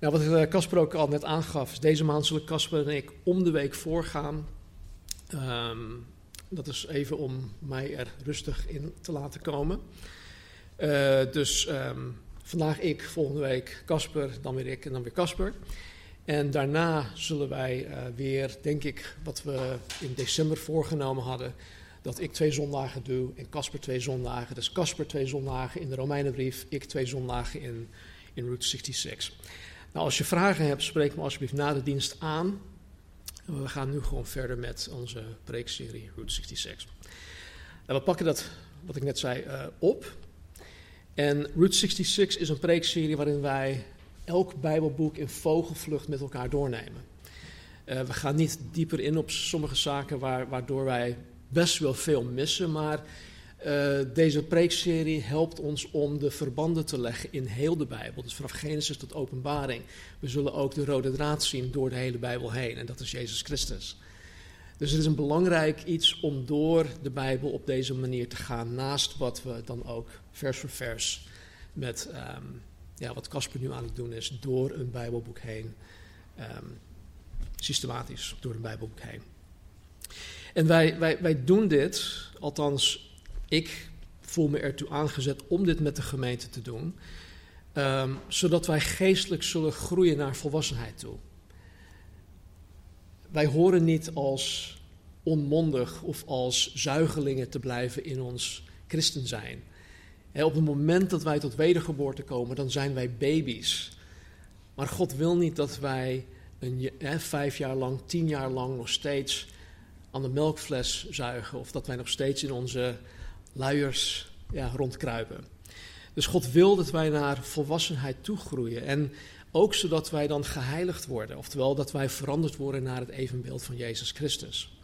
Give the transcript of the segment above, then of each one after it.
Nou, wat eh, Casper ook al net aangaf, is deze maand zullen Casper en ik om de week voorgaan. Ehm, dat is even om mij er rustig in te laten komen. Uh, dus ehm, vandaag ik, volgende week Casper, dan weer ik en dan weer Casper. En daarna zullen wij uh, weer, denk ik, wat we in december voorgenomen hadden, dat ik twee zondagen doe en Casper twee zondagen. Dus Casper twee zondagen in de Romeinenbrief, ik twee zondagen in, in Route 66. Nou, als je vragen hebt, spreek me alsjeblieft na de dienst aan. We gaan nu gewoon verder met onze preekserie Route 66. Nou, we pakken dat, wat ik net zei, uh, op. En Route 66 is een preekserie waarin wij elk Bijbelboek in vogelvlucht met elkaar doornemen. Uh, we gaan niet dieper in op sommige zaken waar, waardoor wij best wel veel missen, maar uh, deze preekserie helpt ons om de verbanden te leggen in heel de Bijbel. Dus vanaf Genesis tot Openbaring. We zullen ook de rode draad zien door de hele Bijbel heen. En dat is Jezus Christus. Dus het is een belangrijk iets om door de Bijbel op deze manier te gaan. Naast wat we dan ook vers voor vers met um, ja, wat Casper nu aan het doen is. Door een Bijbelboek heen. Um, systematisch door een Bijbelboek heen. En wij, wij, wij doen dit, althans ik voel me ertoe aangezet om dit met de gemeente te doen, um, zodat wij geestelijk zullen groeien naar volwassenheid toe. Wij horen niet als onmondig of als zuigelingen te blijven in ons christen zijn. Op het moment dat wij tot wedergeboorte komen, dan zijn wij baby's. Maar God wil niet dat wij een, vijf jaar lang, tien jaar lang nog steeds aan de melkfles zuigen. Of dat wij nog steeds in onze luiers ja, rondkruipen. Dus God wil dat wij naar volwassenheid toegroeien. En ook zodat wij dan geheiligd worden. Oftewel dat wij veranderd worden naar het evenbeeld van Jezus Christus.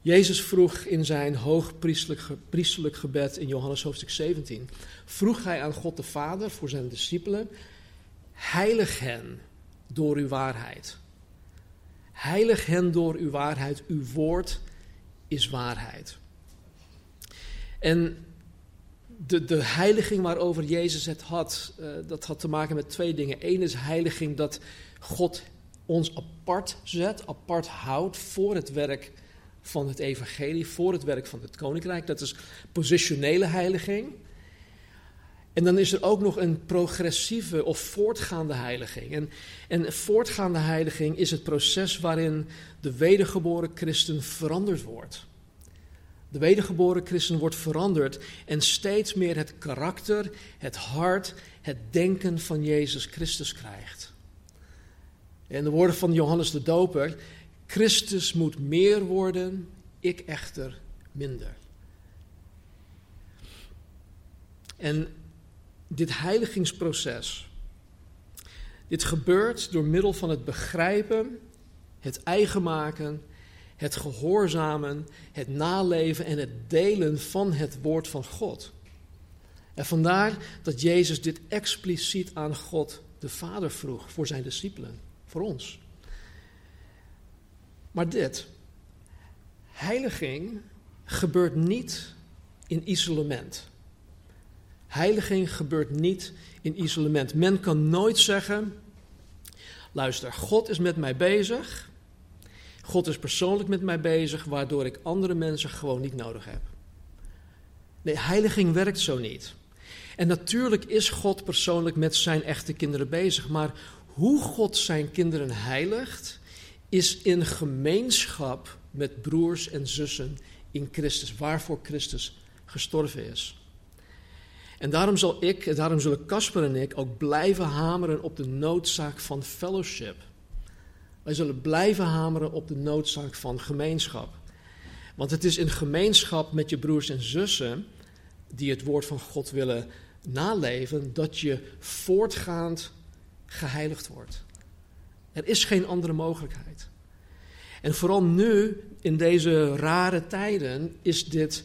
Jezus vroeg in zijn hoogpriestelijk gebed in Johannes hoofdstuk 17, vroeg hij aan God de Vader voor zijn discipelen, heilig hen door uw waarheid. Heilig hen door uw waarheid, uw woord is waarheid. En de, de heiliging waarover Jezus het had, uh, dat had te maken met twee dingen. Eén is heiliging dat God ons apart zet, apart houdt voor het werk van het evangelie, voor het werk van het koninkrijk. Dat is positionele heiliging. En dan is er ook nog een progressieve of voortgaande heiliging. En, en voortgaande heiliging is het proces waarin de wedergeboren christen veranderd wordt. De wedergeboren christen wordt veranderd en steeds meer het karakter, het hart, het denken van Jezus Christus krijgt. En de woorden van Johannes de Doper: Christus moet meer worden, ik echter minder. En dit heiligingsproces, dit gebeurt door middel van het begrijpen, het eigen maken het gehoorzamen, het naleven en het delen van het woord van God. En vandaar dat Jezus dit expliciet aan God de Vader vroeg voor zijn discipelen, voor ons. Maar dit, heiliging gebeurt niet in isolement. Heiliging gebeurt niet in isolement. Men kan nooit zeggen: luister, God is met mij bezig God is persoonlijk met mij bezig, waardoor ik andere mensen gewoon niet nodig heb. Nee, heiliging werkt zo niet. En natuurlijk is God persoonlijk met zijn echte kinderen bezig, maar hoe God zijn kinderen heiligt, is in gemeenschap met broers en zussen in Christus, waarvoor Christus gestorven is. En daarom zal ik, en daarom zullen Casper en ik ook blijven hameren op de noodzaak van fellowship. Wij zullen blijven hameren op de noodzaak van gemeenschap. Want het is in gemeenschap met je broers en zussen die het woord van God willen naleven, dat je voortgaand geheiligd wordt. Er is geen andere mogelijkheid. En vooral nu, in deze rare tijden, is dit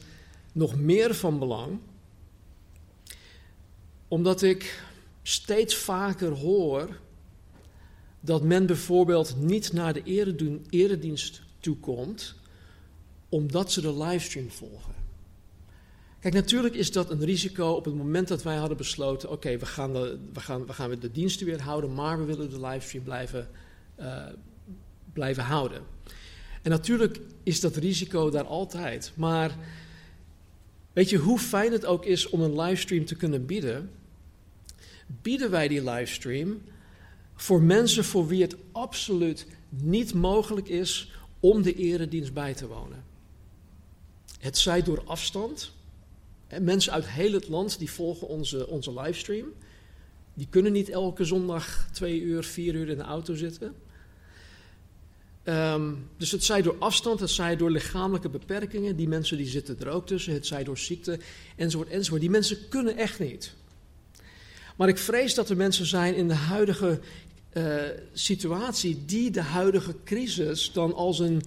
nog meer van belang. Omdat ik steeds vaker hoor dat men bijvoorbeeld niet naar de eredienst toekomt, omdat ze de livestream volgen. Kijk, natuurlijk is dat een risico op het moment dat wij hadden besloten: oké, we, gaan de, we, gaan, we gaan de diensten weer houden, maar we willen de livestream blijven, uh, blijven houden. En natuurlijk is dat risico daar altijd. Maar weet je hoe fijn het ook is om een livestream te kunnen bieden? Bieden wij die livestream voor mensen voor wie het absoluut niet mogelijk is om de eredienst bij te wonen. Het zij door afstand. Mensen uit heel het land die volgen onze, onze livestream. Die kunnen niet elke zondag twee uur, vier uur in de auto zitten. Um, dus het zij door afstand, het zij door lichamelijke beperkingen. Die mensen die zitten er ook tussen. Het zij door ziekte, enzovoort, enzovoort. Die mensen kunnen echt niet. Maar ik vrees dat er mensen zijn in de huidige uh, situatie die de huidige crisis dan als een,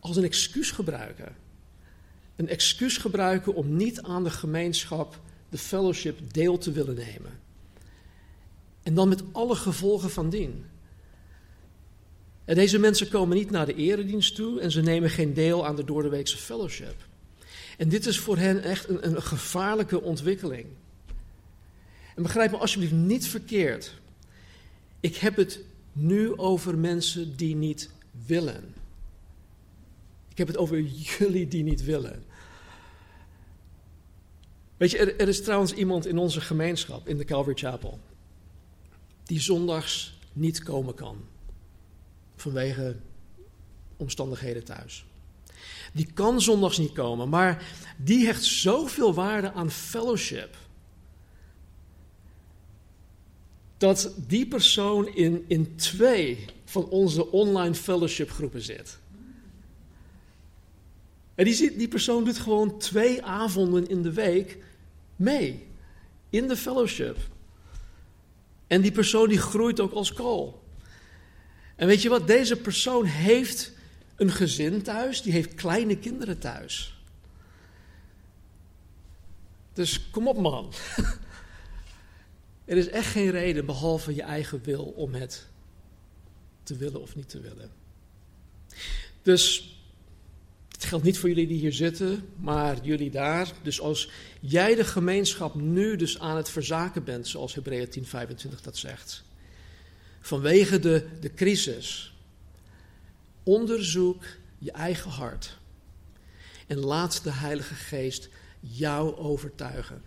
als een excuus gebruiken. Een excuus gebruiken om niet aan de gemeenschap, de fellowship, deel te willen nemen. En dan met alle gevolgen van dien. En deze mensen komen niet naar de eredienst toe en ze nemen geen deel aan de doordeweekse fellowship. En dit is voor hen echt een, een gevaarlijke ontwikkeling. En begrijp me alsjeblieft niet verkeerd. Ik heb het nu over mensen die niet willen. Ik heb het over jullie die niet willen. Weet je, er, er, is trouwens iemand in onze gemeenschap, in de Calvary Chapel, die zondags niet komen kan. Vanwege omstandigheden thuis. Die kan zondags niet komen, maar die hecht zoveel waarde aan fellowship dat die persoon in, in twee van onze online fellowship groepen zit. En die, die persoon doet gewoon twee avonden in de week mee in de fellowship. En die persoon die groeit ook als kool. En weet je wat, deze persoon heeft een gezin thuis, die heeft kleine kinderen thuis. Dus kom op man. Er is echt geen reden behalve je eigen wil om het te willen of niet te willen. Dus het geldt niet voor jullie die hier zitten, maar jullie daar. Dus als jij de gemeenschap nu dus aan het verzaken bent, zoals Hebreeën 10:25 dat zegt, vanwege de, de crisis, onderzoek je eigen hart en laat de Heilige Geest jou overtuigen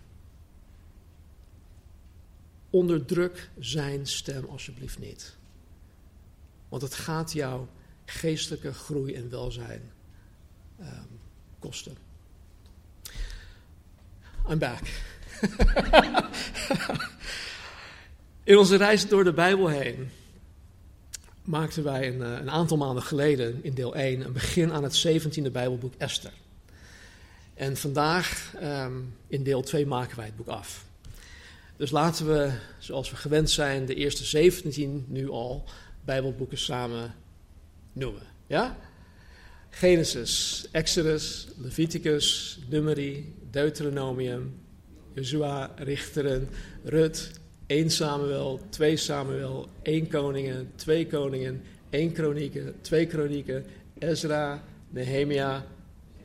onderdruk zijn stem alsjeblieft niet. Want het gaat jou geestelijke groei en welzijn um, kosten. I'm back. In onze reis door de Bijbel heen maakten wij een, eh, een, aantal maanden geleden in deel 1 een begin aan het 17e Bijbelboek Esther. En vandaag um, in deel 2 maken wij het boek af. Dus laten we, zoals we gewend zijn, de eerste 17 nu al Bijbelboeken samen noemen. Ja? Genesis, Exodus, Leviticus, Numeri, Deuteronomium, Jozua, Richteren, Rut, 1 Samuel, 2 Samuel, 1 Koningen, 2 Koningen, 1 Kronieken, 2 Kronieken, Ezra, Nehemia,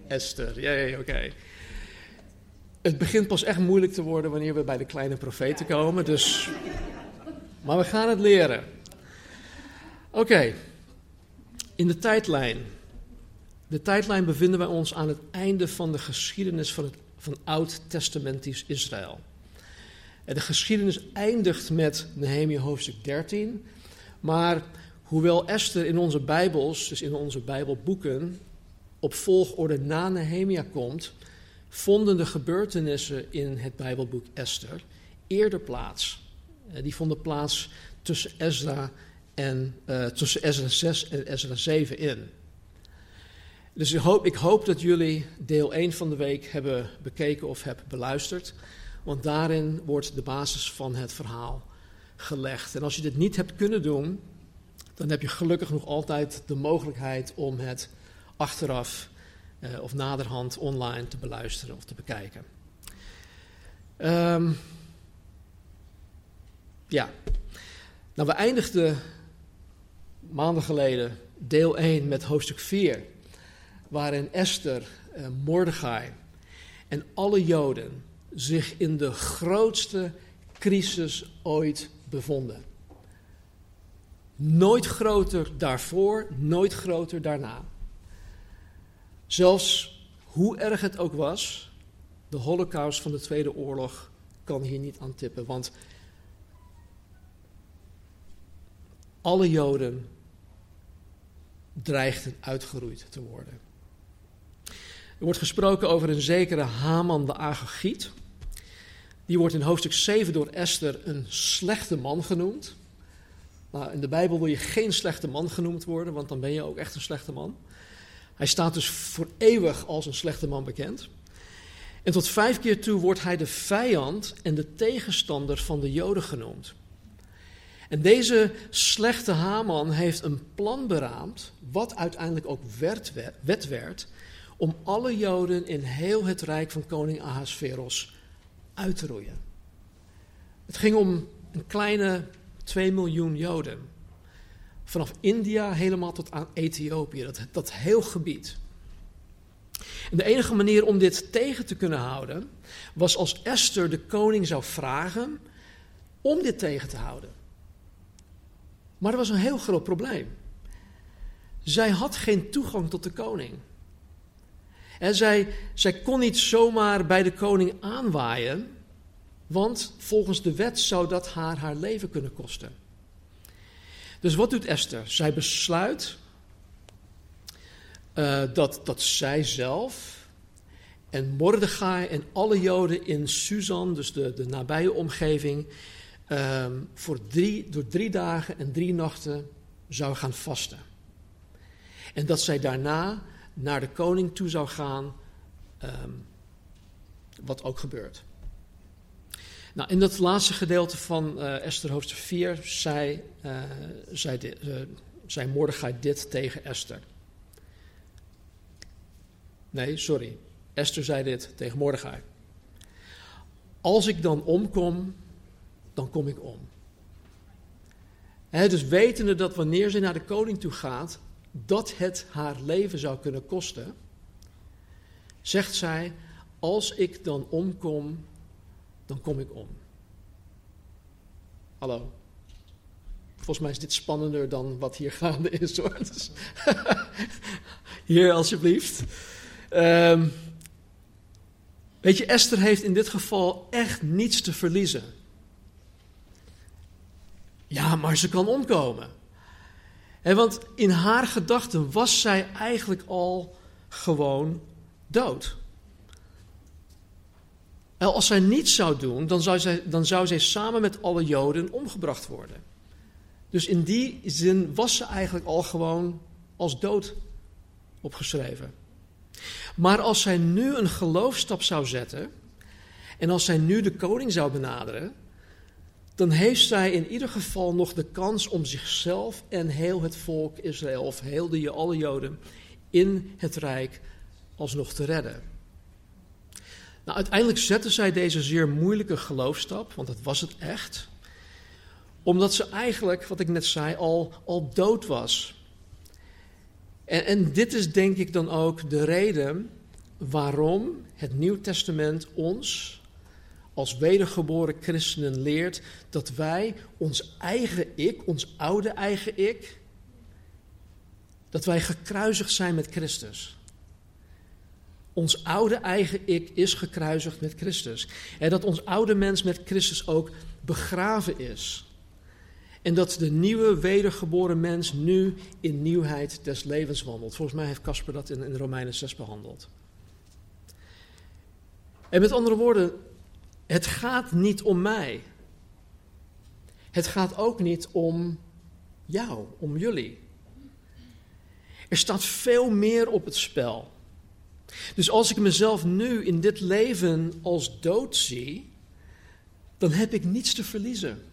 Esther. Ja, oké het begint pas echt moeilijk te worden wanneer we bij de kleine profeten komen. Dus, maar we gaan het leren. Oké, in de tijdlijn. De tijdlijn bevinden wij ons aan het einde van de geschiedenis van het van Oud-testamentisch Israël. De geschiedenis eindigt met Nehemia hoofdstuk 13. Maar hoewel Esther in onze Bijbels, dus in onze Bijbelboeken, op volgorde na Nehemia komt, vonden de gebeurtenissen in het Bijbelboek Esther eerder plaats. Eh, die vonden plaats tussen Ezra, en, uh, tussen Ezra 6 en Ezra 7 in. Dus ik hoop, ik hoop dat jullie deel 1 van de week hebben bekeken of hebben beluisterd. Want daarin wordt de basis van het verhaal gelegd. En als je dit niet hebt kunnen doen, dan heb je gelukkig nog altijd de mogelijkheid om het achteraf uh, of naderhand online te beluisteren of te bekijken. Um, ja, nou we eindigden maanden geleden deel 1 met hoofdstuk 4, waarin Esther, uh, Mordechai en alle Joden zich in de grootste crisis ooit bevonden. Nooit groter daarvoor, nooit groter daarna. Zelfs hoe erg het ook was, de holocaust van de Tweede Oorlog kan hier niet aan tippen. Want alle Joden dreigden uitgeroeid te worden. Er wordt gesproken over een zekere Haman de Agagiet. Die wordt in hoofdstuk 7 door Esther een slechte man genoemd. Nou, in de Bijbel wil je geen slechte man genoemd worden, want dan ben je ook echt een slechte man. Hij staat dus voor eeuwig als een slechte man bekend. En tot vijf keer toe wordt hij de vijand en de tegenstander van de Joden genoemd. En deze slechte Haman heeft een plan beraamd, wat uiteindelijk ook wet werd, om alle Joden in heel het rijk van koning Ahasveros uit te roeien. Het ging om een kleine 2 miljoen Joden. Vanaf India helemaal tot aan Ethiopië, dat, dat heel gebied. En de enige manier om dit tegen te kunnen houden was als Esther de koning zou vragen om dit tegen te houden. Maar er was een heel groot probleem. Zij had geen toegang tot de koning. En zij, zij kon niet zomaar bij de koning aanwaaien, want volgens de wet zou dat haar haar leven kunnen kosten. Dus wat doet Esther? Zij besluit uh, dat, dat zij zelf en Mordechai en alle Joden in Susan, dus de, de nabije omgeving, um, voor drie, door drie dagen en drie nachten zou gaan vasten. En dat zij daarna naar de koning toe zou gaan, um, wat ook gebeurt. Nou, in dat laatste gedeelte van uh, Esther hoofdstuk 4 zei, uh, zei, dit, uh, zei Mordechai dit tegen Esther. Nee, sorry. Esther zei dit tegen Mordechai. Als ik dan omkom, dan kom ik om. He, dus wetende dat wanneer ze naar de koning toe gaat, dat het haar leven zou kunnen kosten, zegt zij: Als ik dan omkom, dan kom ik om. Hallo. Volgens mij is dit spannender dan wat hier gaande is hoor. Dus hier alsjeblieft. Um, weet je, Esther heeft in dit geval echt niets te verliezen. Ja, maar ze kan omkomen. Want in haar gedachten was zij eigenlijk al gewoon dood. En als zij niets zou doen, dan zou, zij, dan zou zij samen met alle Joden omgebracht worden. Dus in die zin was ze eigenlijk al gewoon als dood opgeschreven. Maar als zij nu een geloofstap zou zetten, en als zij nu de koning zou benaderen, dan heeft zij in ieder geval nog de kans om zichzelf en heel het volk Israël, of heel de, alle Joden, in het rijk alsnog te redden. Nou, uiteindelijk zette zij deze zeer moeilijke geloofstap, want dat was het echt, omdat ze eigenlijk, wat ik net zei, al, al dood was. En, en dit is denk ik dan ook de reden waarom het Nieuw Testament ons als wedergeboren christenen leert dat wij ons eigen ik, ons oude eigen ik, dat wij gekruisigd zijn met Christus. Ons oude eigen ik is gekruisigd met Christus. En dat ons oude mens met Christus ook begraven is. En dat de nieuwe wedergeboren mens nu in nieuwheid des levens wandelt. Volgens mij heeft Casper dat in, in Romeinen 6 behandeld. En met andere woorden, het gaat niet om mij. Het gaat ook niet om jou, om jullie. Er staat veel meer op het spel. Dus als ik mezelf nu in dit leven als dood zie, dan heb ik niets te verliezen.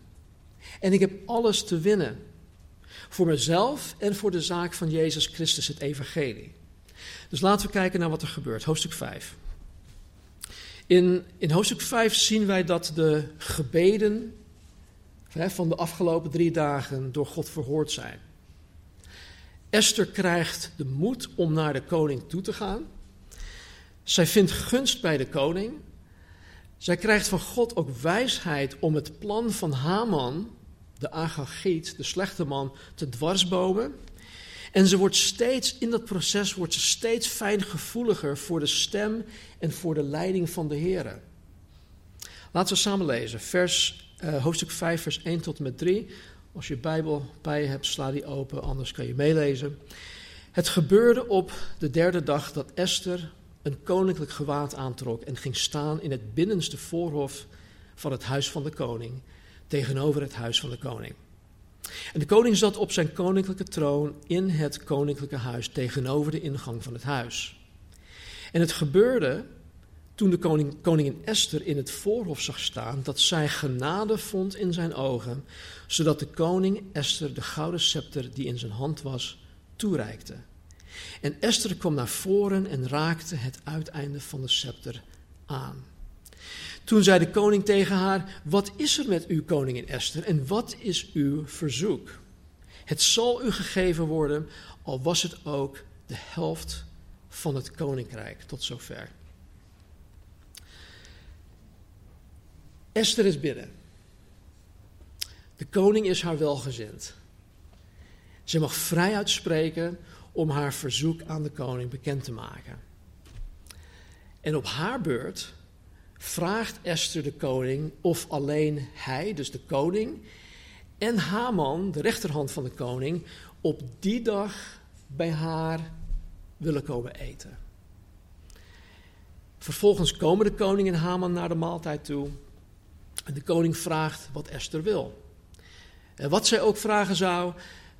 En ik heb alles te winnen. Voor mezelf en voor de zaak van Jezus Christus, het Evangelie. Dus laten we kijken naar wat er gebeurt. Hoofdstuk 5. In, in hoofdstuk 5 zien wij dat de gebeden van de afgelopen drie dagen door God verhoord zijn. Esther krijgt de moed om naar de koning toe te gaan. Zij vindt gunst bij de koning. Zij krijgt van God ook wijsheid om het plan van Haman, de Agagiet, de slechte man, te dwarsbomen. En ze wordt steeds, in dat proces wordt ze steeds fijngevoeliger voor de stem en voor de leiding van de Heer. Laten we samen lezen, vers, uh, hoofdstuk 5, vers 1 tot en met 3. Als je Bijbel bij je hebt, sla die open, anders kan je meelezen. Het gebeurde op de derde dag dat Esther een koninklijk gewaad aantrok en ging staan in het binnenste voorhof van het huis van de koning, tegenover het huis van de koning. En de koning zat op zijn koninklijke troon in het koninklijke huis tegenover de ingang van het huis. En het gebeurde toen de koning, koningin Esther in het voorhof zag staan, dat zij genade vond in zijn ogen, zodat de koning Esther de gouden scepter die in zijn hand was, toereikte. En Esther kwam naar voren en raakte het uiteinde van de scepter aan. Toen zei de koning tegen haar: Wat is er met u, koningin Esther, en wat is uw verzoek? Het zal u gegeven worden, al was het ook de helft van het koninkrijk. Tot zover. Esther is binnen. De koning is haar welgezind. Ze mag vrij uitspreken om haar verzoek aan de koning bekend te maken. En op haar beurt vraagt Esther de koning of alleen hij, dus de koning, en Haman, de rechterhand van de koning, op die dag bij haar willen komen eten. Vervolgens komen de koning en Haman naar de maaltijd toe. En de koning vraagt wat Esther wil. En wat zij ook vragen zou,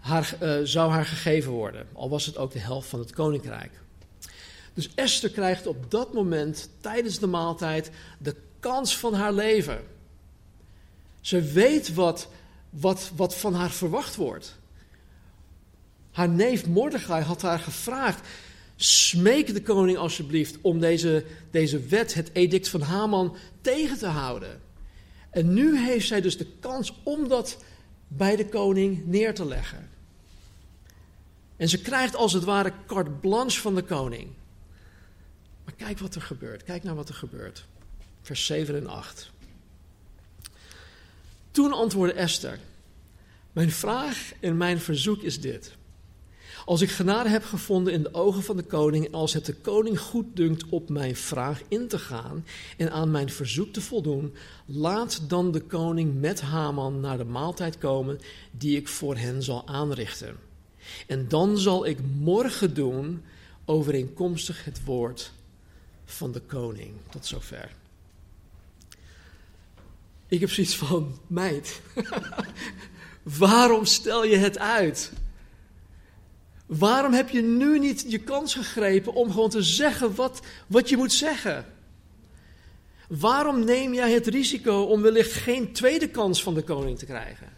haar, uh, zou haar gegeven worden, al was het ook de helft van het koninkrijk. Dus Esther krijgt op dat moment, tijdens de maaltijd, de kans van haar leven. Ze weet wat, wat, wat van haar verwacht wordt. Haar neef Mordechai had haar gevraagd: smeek de koning alsjeblieft om deze, deze wet, het edict van Haman, tegen te houden. En nu heeft zij dus de kans om dat bij de koning neer te leggen. En ze krijgt als het ware carte blanche van de koning. Maar kijk wat er gebeurt. Kijk naar wat er gebeurt. Vers 7 en 8. Toen antwoordde Esther: Mijn vraag en mijn verzoek is dit. Als ik genade heb gevonden in de ogen van de koning, als het de koning goed dunkt op mijn vraag in te gaan en aan mijn verzoek te voldoen, laat dan de koning met Haman naar de maaltijd komen die ik voor hen zal aanrichten. En dan zal ik morgen doen overeenkomstig het woord van de koning. Tot zover. Ik heb zoiets van, meid, waarom stel je het uit? Waarom heb je nu niet je kans gegrepen om gewoon te zeggen wat, wat je moet zeggen? Waarom neem jij het risico om wellicht geen tweede kans van de koning te krijgen?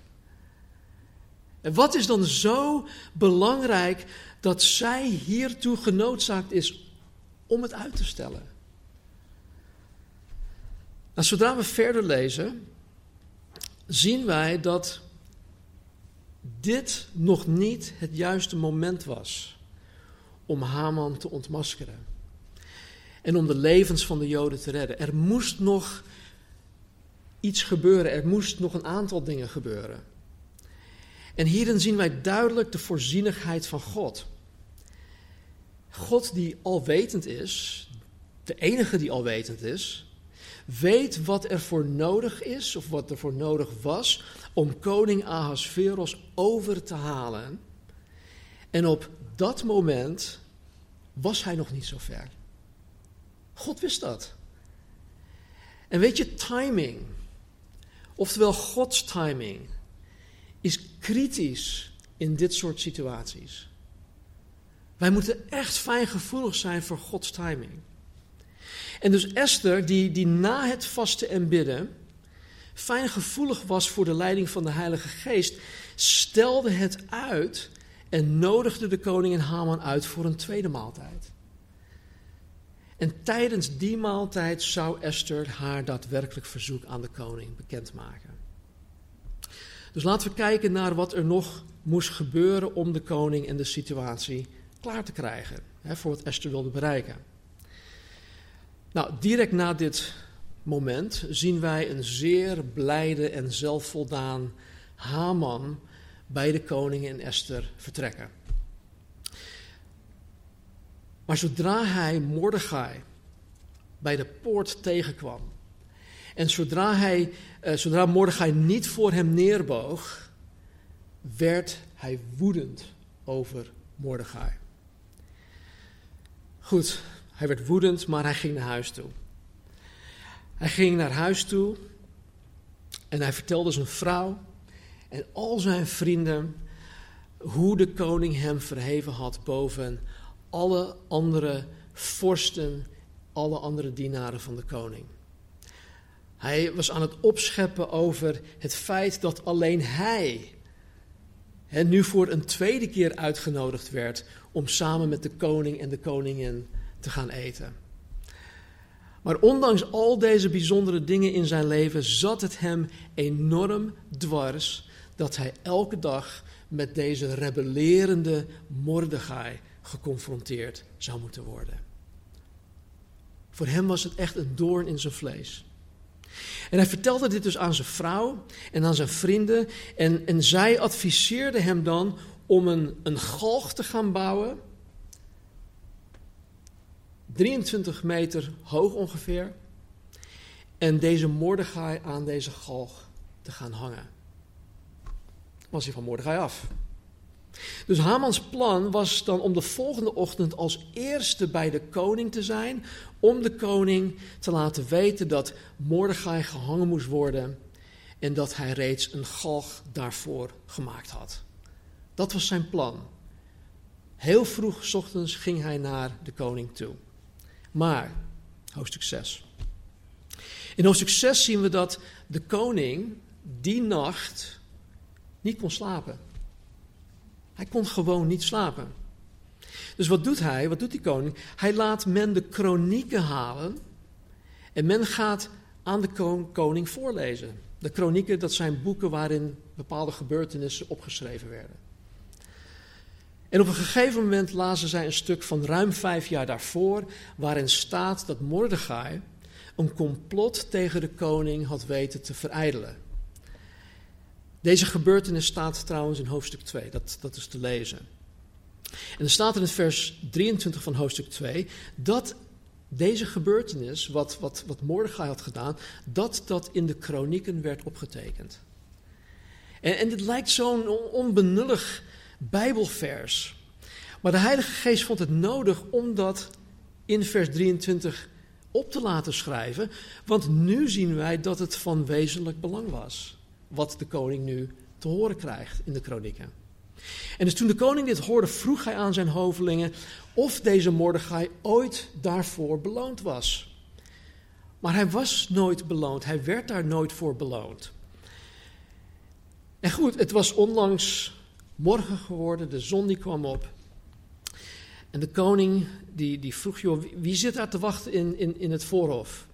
En wat is dan zo belangrijk dat zij hiertoe genoodzaakt is om het uit te stellen? Nou, zodra we verder lezen, zien wij dat dit nog niet het juiste moment was om Haman te ontmaskeren. En om de levens van de Joden te redden. Er moest nog iets gebeuren, er moest nog een aantal dingen gebeuren. En hierin zien wij duidelijk de voorzienigheid van God. God die alwetend is, de enige die alwetend is, weet wat er voor nodig is, of wat er voor nodig was, om koning Ahasveros over te halen. En op dat moment was hij nog niet zo ver. God wist dat. En weet je, timing, oftewel Gods timing, kritisch in dit soort situaties. Wij moeten echt fijngevoelig zijn voor Gods timing. En dus Esther, die, die na het vasten en bidden fijngevoelig was voor de leiding van de Heilige Geest, stelde het uit en nodigde de koning en Haman uit voor een tweede maaltijd. En tijdens die maaltijd zou Esther haar daadwerkelijk verzoek aan de koning bekendmaken. Dus laten we kijken naar wat er nog moest gebeuren om de koning en de situatie klaar te krijgen. Hè, voor wat Esther wilde bereiken. Nou, direct na dit moment zien wij een zeer blijde en zelfvoldaan Haman bij de koning en Esther vertrekken. Maar zodra hij Mordechai bij de poort tegenkwam en zodra, hij, zodra Mordechai niet voor hem neerboog, werd hij woedend over Mordechai. Goed, hij werd woedend, maar hij ging naar huis toe. Hij ging naar huis toe en hij vertelde zijn vrouw en al zijn vrienden hoe de koning hem verheven had boven alle andere vorsten, alle andere dienaren van de koning. Hij was aan het opscheppen over het feit dat alleen hij nu voor een tweede keer uitgenodigd werd om samen met de koning en de koningin te gaan eten. Maar ondanks al deze bijzondere dingen in zijn leven zat het hem enorm dwars dat hij elke dag met deze rebellerende Mordechai geconfronteerd zou moeten worden. Voor hem was het echt een doorn in zijn vlees. En hij vertelde dit dus aan zijn vrouw en aan zijn vrienden. En, en zij adviseerden hem dan om een, een galg te gaan bouwen. 23 meter hoog ongeveer. En deze Mordechai aan deze galg te gaan hangen. Was hij van Mordechai af. Dus Hamans plan was dan om de volgende ochtend als eerste bij de koning te zijn, om de koning te laten weten dat Mordechai gehangen moest worden en dat hij reeds een galg daarvoor gemaakt had. Dat was zijn plan. Heel vroeg ochtends ging hij naar de koning toe. Maar, hoofdstuk 6. In hoofdstuk 6 zien we dat de koning die nacht niet kon slapen. Hij kon gewoon niet slapen. Dus wat doet hij? Wat doet die koning? Hij laat men de kronieken halen en men gaat aan de koning voorlezen. De kronieken, dat zijn boeken waarin bepaalde gebeurtenissen opgeschreven werden. En op een gegeven moment lazen zij een stuk van ruim vijf jaar daarvoor, waarin staat dat Mordechai een complot tegen de koning had weten te verijdelen. Deze gebeurtenis staat trouwens in hoofdstuk 2, dat, dat is te lezen. En er staat in het vers 23 van hoofdstuk 2 dat deze gebeurtenis, wat, wat, wat Mordechai had gedaan, dat dat in de kronieken werd opgetekend. En, en dit lijkt zo'n onbenullig Bijbelvers. Maar de Heilige Geest vond het nodig om dat in vers 23 op te laten schrijven, want nu zien wij dat het van wezenlijk belang was wat de koning nu te horen krijgt in de kronieken. En dus toen de koning dit hoorde, vroeg hij aan zijn hovelingen of deze Mordechai ooit daarvoor beloond was. Maar hij was nooit beloond, hij werd daar nooit voor beloond. En goed, het was onlangs morgen geworden, de zon die kwam op. En de koning die, die vroeg, joh, wie zit daar te wachten in, in, in het voorhof?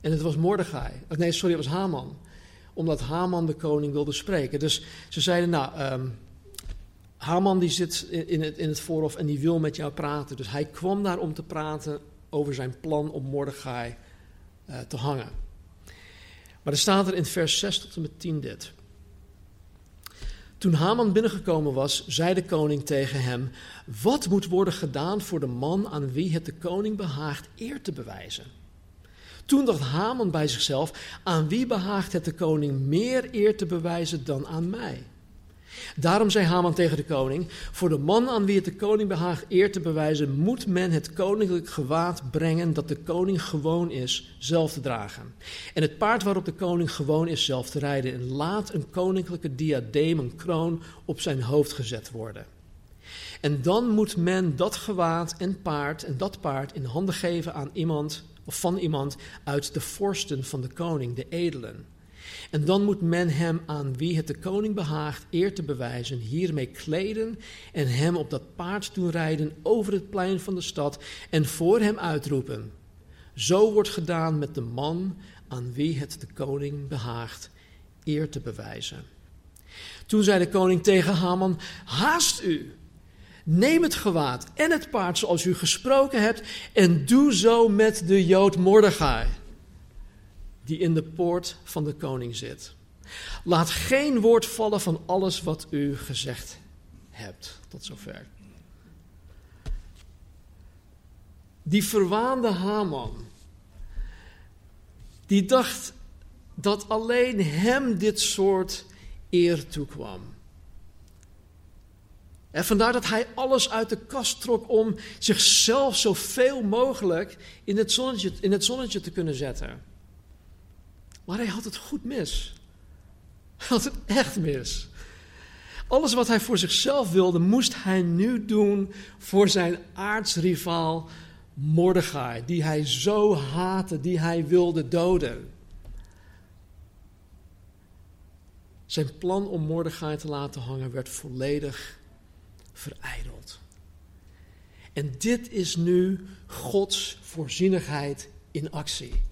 En het was Mordechai. Nee, sorry, het was Haman omdat Haman de koning wilde spreken. Dus ze zeiden, nou, um, Haman die zit in het, in het voorhof en die wil met jou praten. Dus hij kwam daar om te praten over zijn plan om Mordechai uh, te hangen. Maar er staat er in vers 6 tot en met 10 dit. Toen Haman binnengekomen was, zei de koning tegen hem: Wat moet worden gedaan voor de man aan wie het de koning behaagt eer te bewijzen? Toen dacht Haman bij zichzelf: Aan wie behaagt het de koning meer eer te bewijzen dan aan mij? Daarom zei Haman tegen de koning: Voor de man aan wie het de koning behaagt eer te bewijzen, moet men het koninklijk gewaad brengen dat de koning gewoon is zelf te dragen. En het paard waarop de koning gewoon is zelf te rijden. En laat een koninklijke diadeem, een kroon, op zijn hoofd gezet worden. En dan moet men dat gewaad en paard en dat paard in handen geven aan iemand of van iemand uit de vorsten van de koning, de edelen. En dan moet men hem aan wie het de koning behaagt eer te bewijzen, hiermee kleden en hem op dat paard doen rijden over het plein van de stad en voor hem uitroepen. Zo wordt gedaan met de man aan wie het de koning behaagt eer te bewijzen. Toen zei de koning tegen Haman: Haast u, neem het gewaad en het paard zoals u gesproken hebt en doe zo met de Jood Mordechai die in de poort van de koning zit. Laat geen woord vallen van alles wat u gezegd hebt. Tot zover. Die verwaande Haman, die dacht dat alleen hem dit soort eer toekwam. En vandaar dat hij alles uit de kast trok om zichzelf zoveel mogelijk in het zonnetje, in het zonnetje te kunnen zetten. Maar hij had het goed mis. Hij had het echt mis. Alles wat hij voor zichzelf wilde, moest hij nu doen voor zijn aardsrivaal Mordechai, die hij zo haatte, die hij wilde doden. Zijn plan om Mordechai te laten hangen werd volledig verijdeld. En dit is nu Gods voorzienigheid in actie.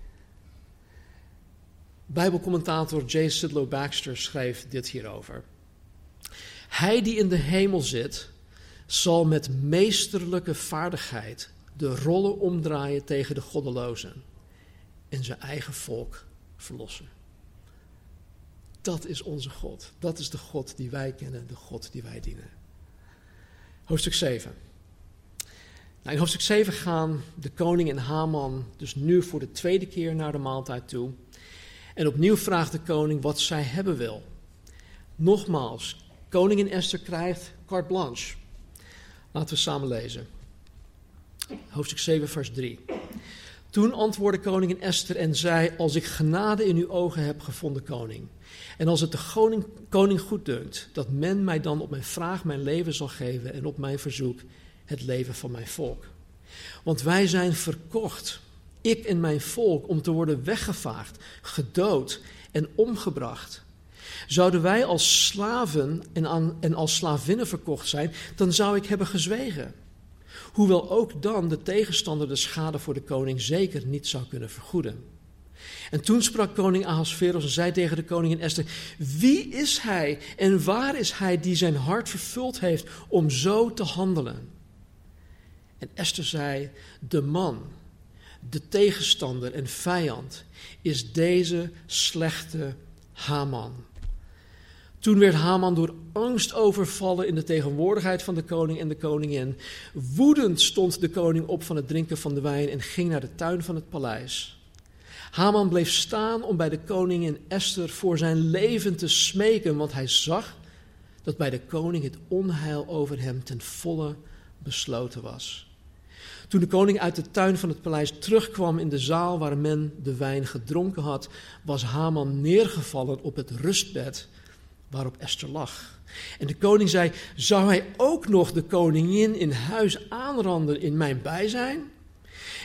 Bijbelcommentator J. Sidlow Baxter schreef dit hierover. Hij die in de hemel zit, zal met meesterlijke vaardigheid de rollen omdraaien tegen de goddelozen en zijn eigen volk verlossen. Dat is onze God. Dat is de God die wij kennen, de God die wij dienen. Hoofdstuk 7. Nou, in hoofdstuk 7 gaan de koning en Haman dus nu voor de tweede keer naar de maaltijd toe. En opnieuw vraagt de koning wat zij hebben wil. Nogmaals, koningin Esther krijgt carte blanche. Laten we samen lezen. Hoofdstuk 7, vers 3. Toen antwoordde koningin Esther en zei: Als ik genade in uw ogen heb gevonden, koning. En als het de koning, koning goeddunkt, dat men mij dan op mijn vraag mijn leven zal geven en op mijn verzoek het leven van mijn volk. Want wij zijn verkocht ik en mijn volk, om te worden weggevaagd, gedood en omgebracht. Zouden wij als slaven en, en als slavinnen verkocht zijn, dan zou ik hebben gezwegen. Hoewel ook dan de tegenstander de schade voor de koning zeker niet zou kunnen vergoeden. En toen sprak koning Ahasveros en zei tegen de koningin Esther: Wie is hij en waar is hij die zijn hart vervuld heeft om zo te handelen? En Esther zei: De man de tegenstander en vijand is deze slechte Haman. Toen werd Haman door angst overvallen in de tegenwoordigheid van de koning en de koningin. Woedend stond de koning op van het drinken van de wijn en ging naar de tuin van het paleis. Haman bleef staan om bij de koningin Esther voor zijn leven te smeken, want hij zag dat bij de koning het onheil over hem ten volle besloten was. Toen de koning uit de tuin van het paleis terugkwam in de zaal waar men de wijn gedronken had, was Haman neergevallen op het rustbed waarop Esther lag. En de koning zei: Zou hij ook nog de koningin in huis aanranden in mijn bijzijn?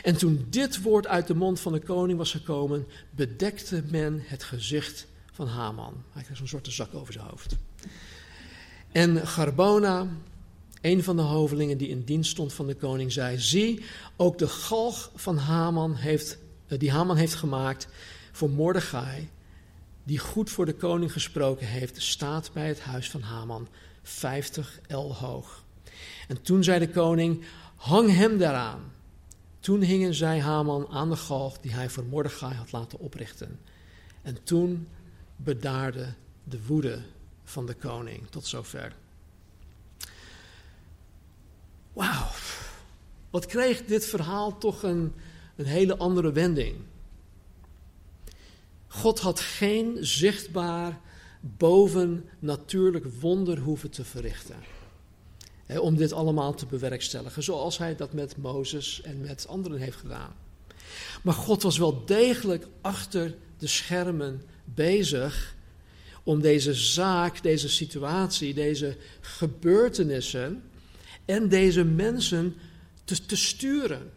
En toen dit woord uit de mond van de koning was gekomen, bedekte men het gezicht van Haman. Hij kreeg zo'n soort zak over zijn hoofd. En Garbona, een van de hovelingen die in dienst stond van de koning zei: Zie, ook de galg van Haman heeft, eh, die Haman heeft gemaakt voor Mordechai, die goed voor de koning gesproken heeft, staat bij het huis van Haman, 50 el hoog. En toen zei de koning: Hang hem daaraan. Toen hingen zij Haman aan de galg die hij voor Mordechai had laten oprichten. En toen bedaarde de woede van de koning. Tot zover. Wauw, wat kreeg dit verhaal toch een, een hele andere wending. God had geen zichtbaar bovennatuurlijk wonder hoeven te verrichten. Om dit allemaal te bewerkstelligen, zoals hij dat met Mozes en met anderen heeft gedaan. Maar God was wel degelijk achter de schermen bezig om deze zaak, deze situatie, deze gebeurtenissen en deze mensen te, te sturen.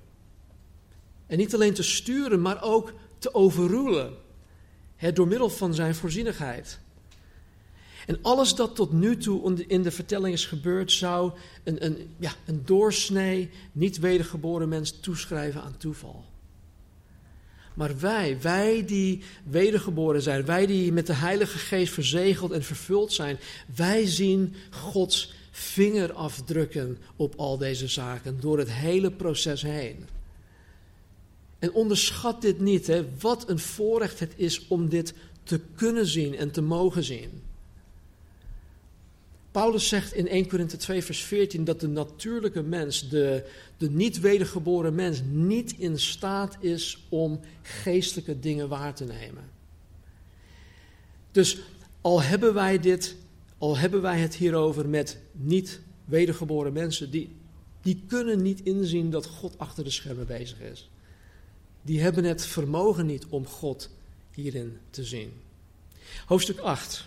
En niet alleen te sturen, maar ook te overroelen. Door middel van zijn voorzienigheid. En alles dat tot nu toe in de vertelling is gebeurd, zou een, een, ja, een doorsnee, niet wedergeboren mens toeschrijven aan toeval. Maar wij, wij die wedergeboren zijn, wij die met de Heilige Geest verzegeld en vervuld zijn, wij zien Gods vingerafdrukken op al deze zaken door het hele proces heen. En onderschat dit niet, hè? wat een voorrecht het is om dit te kunnen zien en te mogen zien. Paulus zegt in 1 Korinthe 2, vers 14 dat de natuurlijke mens, de, de niet wedergeboren mens, niet in staat is om geestelijke dingen waar te nemen. Dus al hebben wij dit, al hebben wij het hierover met niet wedergeboren mensen, die, die kunnen niet inzien dat God achter de schermen bezig is. Die hebben het vermogen niet om God hierin te zien. Hoofdstuk 8.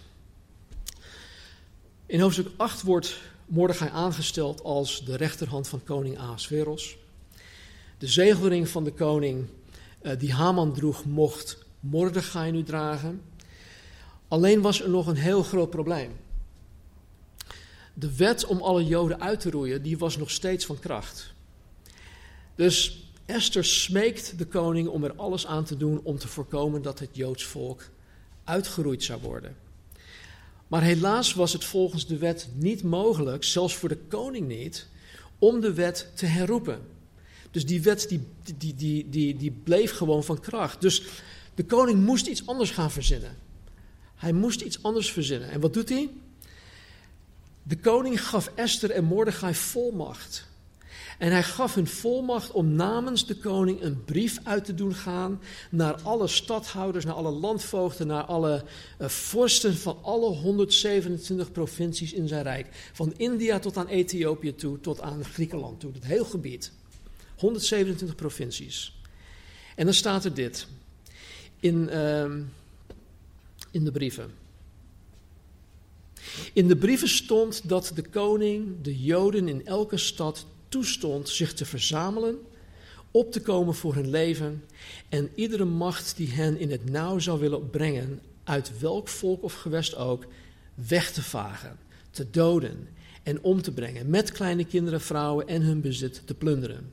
In hoofdstuk 8 wordt Mordechai aangesteld als de rechterhand van koning Ahasveros. De zegelring van de koning uh, die Haman droeg, mocht Mordechai nu dragen. Alleen was er nog een heel groot probleem. De wet om alle Joden uit te roeien, die was nog steeds van kracht. Dus Esther smeekt de koning om er alles aan te doen om te voorkomen dat het Joods volk uitgeroeid zou worden. Maar helaas was het volgens de wet niet mogelijk, zelfs voor de koning niet, om de wet te herroepen. Dus die wet die, die, die, die, die bleef gewoon van kracht. Dus de koning moest iets anders gaan verzinnen. Hij moest iets anders verzinnen. En wat doet hij? De koning gaf Esther en Mordechai volmacht en hij gaf hun volmacht om namens de koning een brief uit te doen gaan naar alle stadhouders, naar alle landvoogden, naar alle uh, vorsten van alle 127 provincies in zijn rijk. Van India tot aan Ethiopië toe, tot aan Griekenland toe, het heel gebied. 127 provincies. En dan staat er dit in, uh, in de brieven. In de brieven stond dat de koning de Joden in elke stad toestond zich te verzamelen, op te komen voor hun leven en iedere macht die hen in het nauw zou willen brengen, uit welk volk of gewest ook, weg te vagen, te doden en om te brengen, met kleine kinderen, vrouwen en hun bezit te plunderen.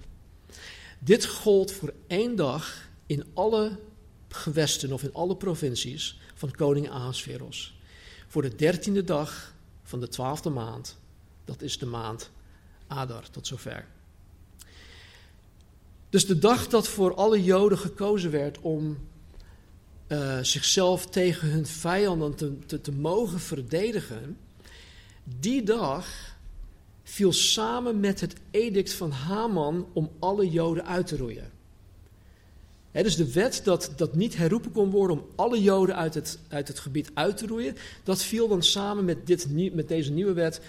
Dit gold voor één dag in alle gewesten of in alle provincies van koning Ahasveros. Voor de dertiende dag van de twaalfde maand, dat is de maand Adar, tot zover. Dus de dag dat voor alle Joden gekozen werd om uh, zichzelf tegen hun vijanden te, te, te mogen verdedigen, die dag viel samen met het edict van Haman om alle Joden uit te roeien. Dus de wet dat, dat niet herroepen kon worden om alle Joden uit het, uit het gebied uit te roeien, dat viel dan samen met, dit, met deze nieuwe wet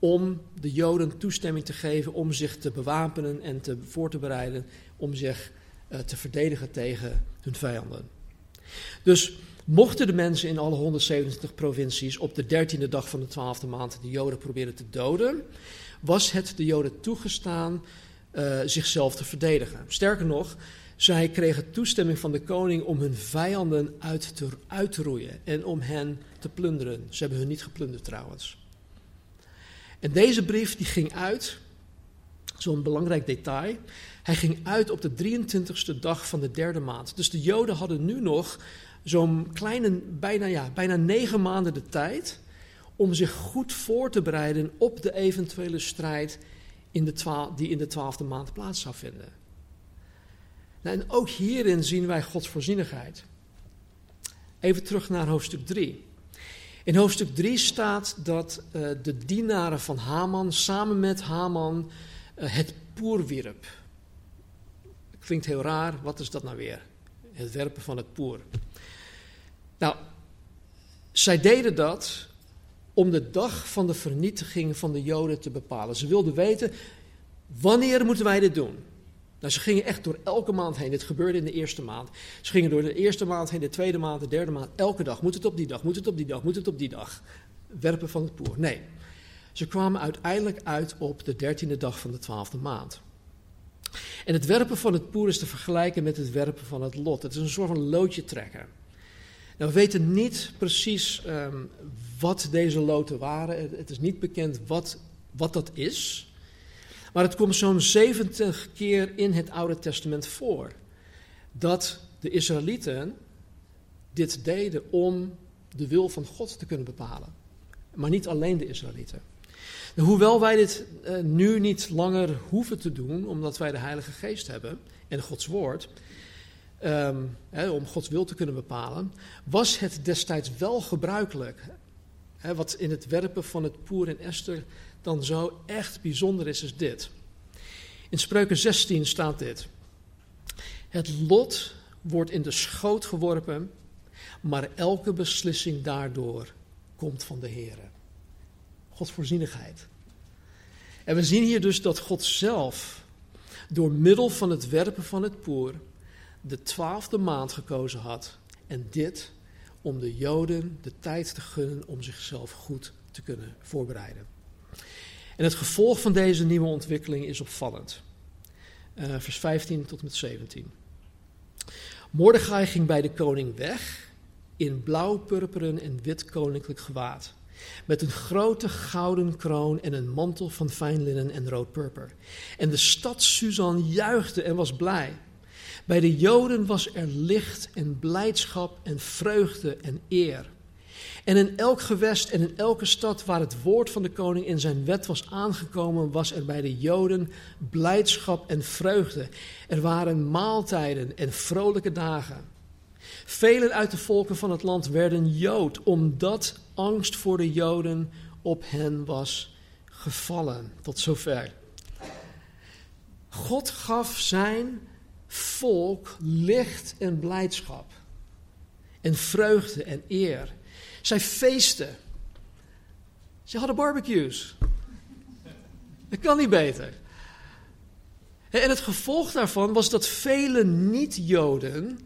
om de Joden toestemming te geven om zich te bewapenen en te voor te bereiden om zich uh, te verdedigen tegen hun vijanden. Dus mochten de mensen in alle 127 provincies op de dertiende dag van de twaalfde maand de Joden proberen te doden, was het de Joden toegestaan uh, zichzelf te verdedigen. Sterker nog, zij kregen toestemming van de koning om hun vijanden uit te, uit te roeien en om hen te plunderen. Ze hebben hun niet geplunderd trouwens. En deze brief die ging uit, zo'n belangrijk detail, hij ging uit op de 23ste dag van de derde maand. Dus de Joden hadden nu nog zo'n kleine, bijna, ja, bijna negen maanden de tijd om zich goed voor te bereiden op de eventuele strijd in de die in de twaalfde maand plaats zou vinden. Nou, en ook hierin zien wij Gods voorzienigheid. Even terug naar hoofdstuk 3. In hoofdstuk 3 staat dat uh, de dienaren van Haman samen met Haman uh, het poer wierp. Klinkt heel raar, wat is dat nou weer? Het werpen van het poer. Nou, zij deden dat om de dag van de vernietiging van de Joden te bepalen. Ze wilden weten, wanneer moeten wij dit doen? Nou, ze gingen echt door elke maand heen. Dit gebeurde in de eerste maand. Ze gingen door de eerste maand heen, de tweede maand, de derde maand. Elke dag. Moet het op die dag, moet het op die dag, moet het op die dag. Werpen van het poer. Nee. Ze kwamen uiteindelijk uit op de dertiende dag van de twaalfde maand. En het werpen van het poer is te vergelijken met het werpen van het lot. Het is een soort van loodje trekken. Nou, we weten niet precies ehm, wat deze loten waren. Het is niet bekend wat, wat dat is. Maar het komt zo'n 70 keer in het Oude Testament voor dat de Israëlieten dit deden om de wil van God te kunnen bepalen. Maar niet alleen de Israëlieten. Hoewel wij dit uh, nu niet langer hoeven te doen, omdat wij de Heilige Geest hebben en Gods Woord, hè, om Gods wil te kunnen bepalen, was het destijds wel gebruikelijk. Wat in het werpen van het Poer en Esther dan zo echt bijzonder is, is dit. In Spreuken 16 staat dit. Het lot wordt in de schoot geworpen, maar elke beslissing daardoor komt van de Heer. Gods voorzienigheid. En we zien hier dus dat God zelf, door middel van het werpen van het poer, de twaalfde maand gekozen had. En dit om de Joden de tijd te gunnen om zichzelf goed te kunnen voorbereiden. En het gevolg van deze nieuwe ontwikkeling is opvallend. Uh, vers 15 tot en met 17. Mordechai ging bij de koning weg in blauw, purperen en wit koninklijk gewaad. Met een grote gouden kroon en een mantel van fijn linnen en rood purper. En de stad Suzan juichte en was blij. Bij de Joden was er licht en blijdschap en vreugde en eer. En in elk gewest en in elke stad waar het woord van de koning in zijn wet was aangekomen, was er bij de Joden blijdschap en vreugde. Er waren maaltijden en vrolijke dagen. Velen uit de volken van het land werden Jood, omdat angst voor de Joden op hen was gevallen. Tot zover. God gaf zijn volk licht en blijdschap. En vreugde en eer. Zij feesten. Ze hadden barbecues. Dat kan niet beter. En het gevolg daarvan was dat vele niet-Joden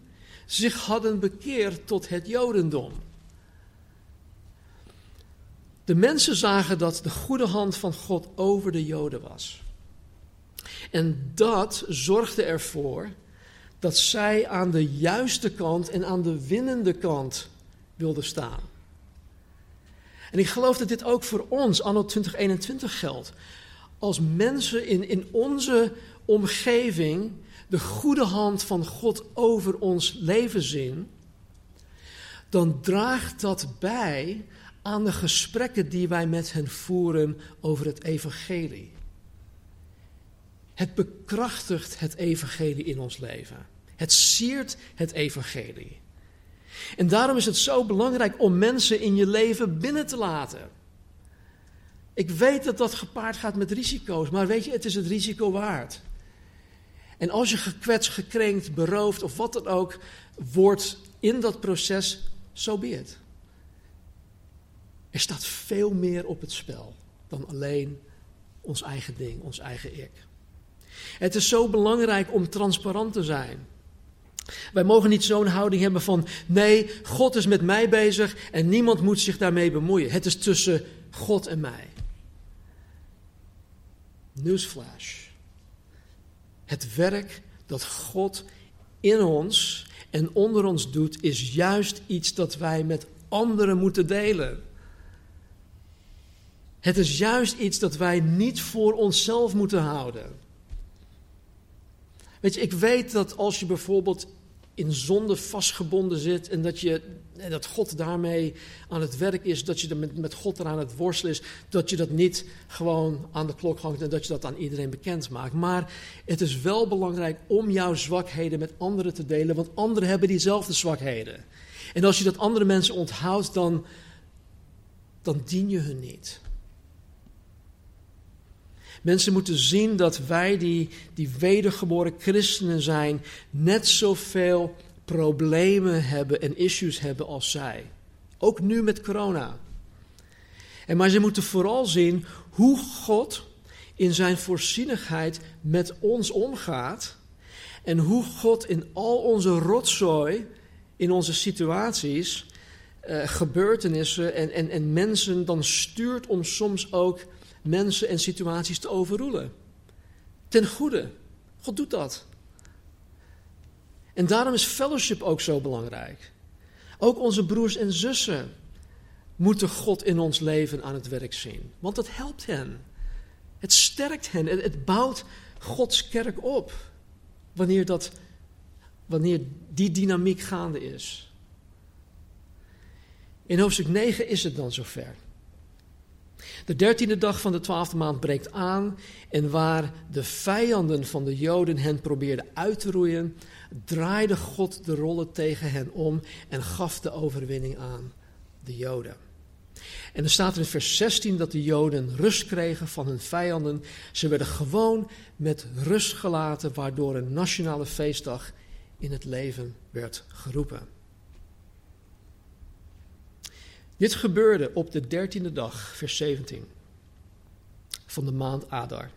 zich hadden bekeerd tot het Jodendom. De mensen zagen dat de goede hand van God over de Joden was. En dat zorgde ervoor dat zij aan de juiste kant en aan de winnende kant wilden staan. En ik geloof dat dit ook voor ons, anno 2021, geldt. Als mensen in, in onze omgeving de goede hand van God over ons leven zien, dan draagt dat bij aan de gesprekken die wij met hen voeren over het evangelie. Het bekrachtigt het evangelie in ons leven. Het siert het evangelie. En daarom is het zo belangrijk om mensen in je leven binnen te laten. Ik weet dat dat gepaard gaat met risico's, maar weet je, het is het risico waard. En als je gekwetst, gekrenkt, beroofd of wat dan ook wordt in dat proces, zo so be. Er staat veel meer op het spel dan alleen ons eigen ding, ons eigen ik. Het is zo belangrijk om transparant te zijn. Wij mogen niet zo'n houding hebben van nee, God is met mij bezig en niemand moet zich daarmee bemoeien. Het is tussen God en mij. Newsflash. Het werk dat God in ons en onder ons doet, is juist iets dat wij met anderen moeten delen. Het is juist iets dat wij niet voor onszelf moeten houden. Weet je, ik weet dat als je bijvoorbeeld in zonde vastgebonden zit en dat, je, en dat God daarmee aan het werk is, dat je met, met God eraan het worstelen is, dat je dat niet gewoon aan de klok hangt en dat je dat aan iedereen bekend maakt. Maar het is wel belangrijk om jouw zwakheden met anderen te delen, want anderen hebben diezelfde zwakheden. En als je dat andere mensen onthoudt, dan, dan dien je hun niet. Mensen moeten zien dat wij die, die wedergeboren christenen zijn, net zoveel problemen hebben en issues hebben als zij. Ook nu met corona. En maar ze moeten vooral zien hoe God in zijn voorzienigheid met ons omgaat. En hoe God in al onze rotzooi, in onze situaties, uh, gebeurtenissen en, en, en mensen dan stuurt om soms ook mensen en situaties te overroelen. Ten goede. God doet dat. En daarom is fellowship ook zo belangrijk. Ook onze broers en zussen moeten God in ons leven aan het werk zien. Want dat helpt hen. Het sterkt hen. Het bouwt Gods kerk op. Wanneer, dat, wanneer die dynamiek gaande is. In hoofdstuk 9 is het dan zover. De dertiende dag van de twaalfde maand breekt aan en waar de vijanden van de Joden hen probeerden uit te roeien, draaide God de rollen tegen hen om en gaf de overwinning aan de Joden. En er staat in vers 16 dat de Joden rust kregen van hun vijanden. Ze werden gewoon met rust gelaten, waardoor een nationale feestdag in het leven werd geroepen. Dit gebeurde op de dertiende dag, vers 17, van de maand Adar.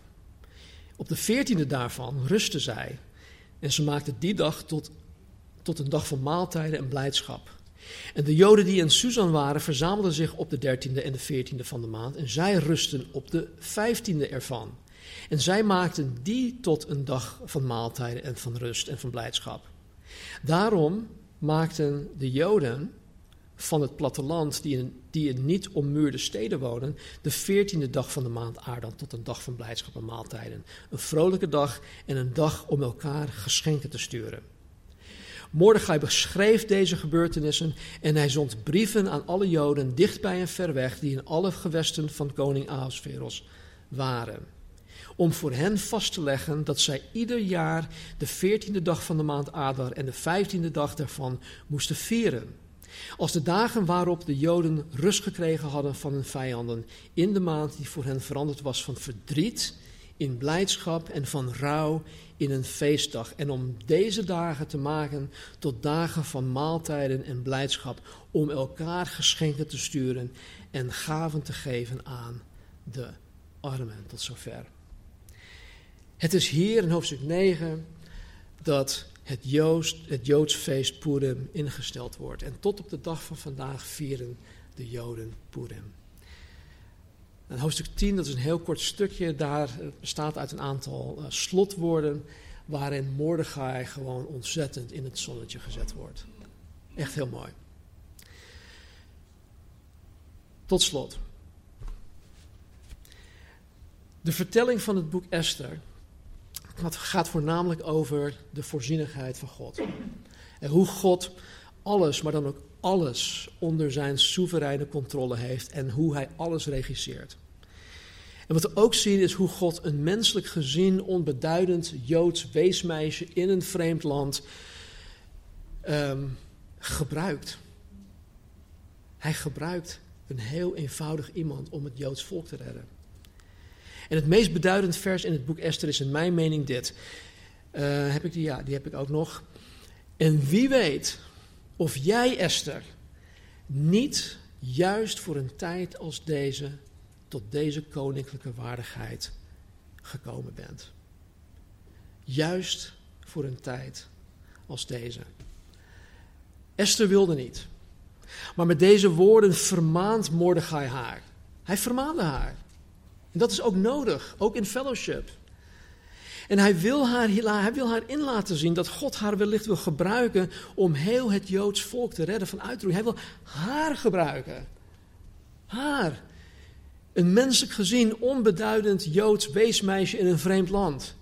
Op de veertiende daarvan rustte zij en ze maakte die dag tot, tot een dag van maaltijden en blijdschap. En de Joden die in Susan waren, verzamelden zich op de dertiende en de veertiende van de maand en zij rusten op de vijftiende ervan. En zij maakten die tot een dag van maaltijden en van rust en van blijdschap. Daarom maakten de Joden van het platteland, die in, die niet ommuurde steden wonen, de veertiende dag van de maand Aardan tot een dag van blijdschap en maaltijden. Een vrolijke dag en een dag om elkaar geschenken te sturen. Mordechai beschreef deze gebeurtenissen en hij zond brieven aan alle Joden dichtbij en ver weg die in alle gewesten van koning Ahasveros waren. Om voor hen vast te leggen dat zij ieder jaar de veertiende dag van de maand Adar en de vijftiende dag daarvan moesten vieren. Als de dagen waarop de Joden rust gekregen hadden van hun vijanden, in de maand die voor hen veranderd was van verdriet in blijdschap en van rouw in een feestdag. En om deze dagen te maken tot dagen van maaltijden en blijdschap, om elkaar geschenken te sturen en gaven te geven aan de armen. Tot zover. Het is hier in hoofdstuk 9 dat het, Joods, het Joods feest Purim ingesteld wordt. En tot op de dag van vandaag vieren de Joden Purim. En hoofdstuk 10, dat is een heel kort stukje, daar bestaat uit een aantal uh, slotwoorden waarin Mordechai gewoon ontzettend in het zonnetje gezet wordt. Echt heel mooi. Tot slot. De vertelling van het boek Esther het gaat voornamelijk over de voorzienigheid van God. En hoe God alles, maar dan ook alles onder zijn soevereine controle heeft en hoe hij alles regisseert. En wat we ook zien is hoe God een menselijk gezien, onbeduidend Joods weesmeisje in een vreemd land um, gebruikt. Hij gebruikt een heel eenvoudig iemand om het Joods volk te redden. En het meest beduidend vers in het boek Esther is in mijn mening dit. Uh, heb ik die? Ja, die heb ik ook nog. En wie weet of jij, Esther, niet juist voor een tijd als deze tot deze koninklijke waardigheid gekomen bent. Juist voor een tijd als deze. Esther wilde niet. Maar met deze woorden vermaant Mordechai haar. Hij vermaande haar. En dat is ook nodig, ook in fellowship. En hij wil, haar, hij wil haar in laten zien dat God haar wellicht wil gebruiken om heel het Joods volk te redden van uitroeiing. Hij wil haar gebruiken. Haar. Een menselijk gezien onbeduidend Joods weesmeisje in een vreemd land.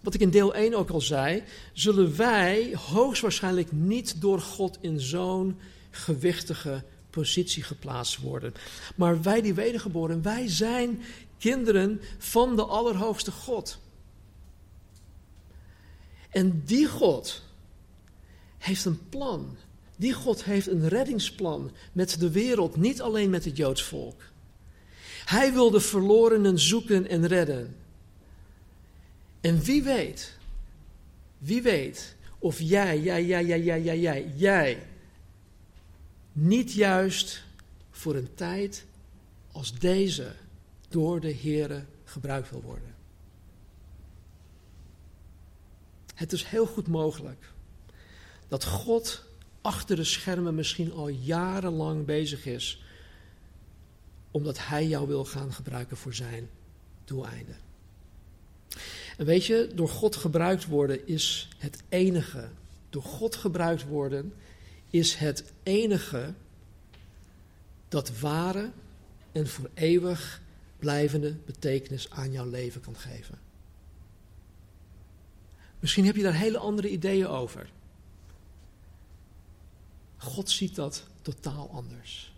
Wat ik in deel 1 ook al zei, zullen wij hoogstwaarschijnlijk niet door God in zo'n gewichtige positie geplaatst worden. Maar wij die wedergeboren, wij zijn kinderen van de Allerhoogste God. En die God heeft een plan. Die God heeft een reddingsplan met de wereld, niet alleen met het Joods volk. Hij wil de verlorenen zoeken en redden. En wie weet, wie weet of jij, jij, jij, jij, jij, jij, jij, jij niet juist voor een tijd als deze door de Here gebruikt wil worden. Het is heel goed mogelijk dat God achter de schermen misschien al jarenlang bezig is, omdat Hij jou wil gaan gebruiken voor zijn doeleinden. En weet je, door God gebruikt worden is het enige door God gebruikt worden, is het enige dat ware en voor eeuwig blijvende betekenis aan jouw leven kan geven. Misschien heb je daar hele andere ideeën over. God ziet dat totaal anders.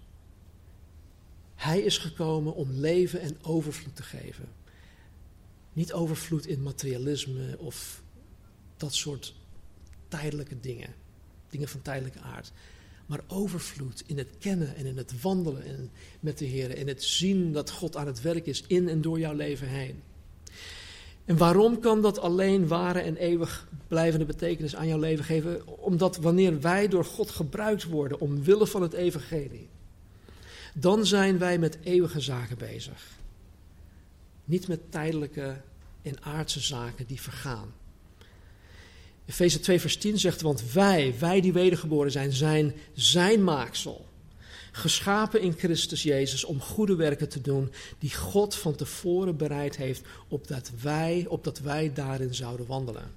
Hij is gekomen om leven en overvloed te geven. Niet overvloed in materialisme of dat soort tijdelijke dingen, dingen van tijdelijke aard. Maar overvloed in het kennen en in het wandelen en met de Heer. En het zien dat God aan het werk is in en door jouw leven heen. En waarom kan dat alleen ware en eeuwig blijvende betekenis aan jouw leven geven? Omdat wanneer wij door God gebruikt worden omwille van het evangelie, dan zijn wij met eeuwige zaken bezig. Niet met tijdelijke en aardse zaken die vergaan. Efeze 2 vers 10 zegt, want wij, wij die wedergeboren zijn, zijn zijn maaksel. Geschapen in Christus Jezus om goede werken te doen die God van tevoren bereid heeft opdat wij, opdat wij daarin zouden wandelen.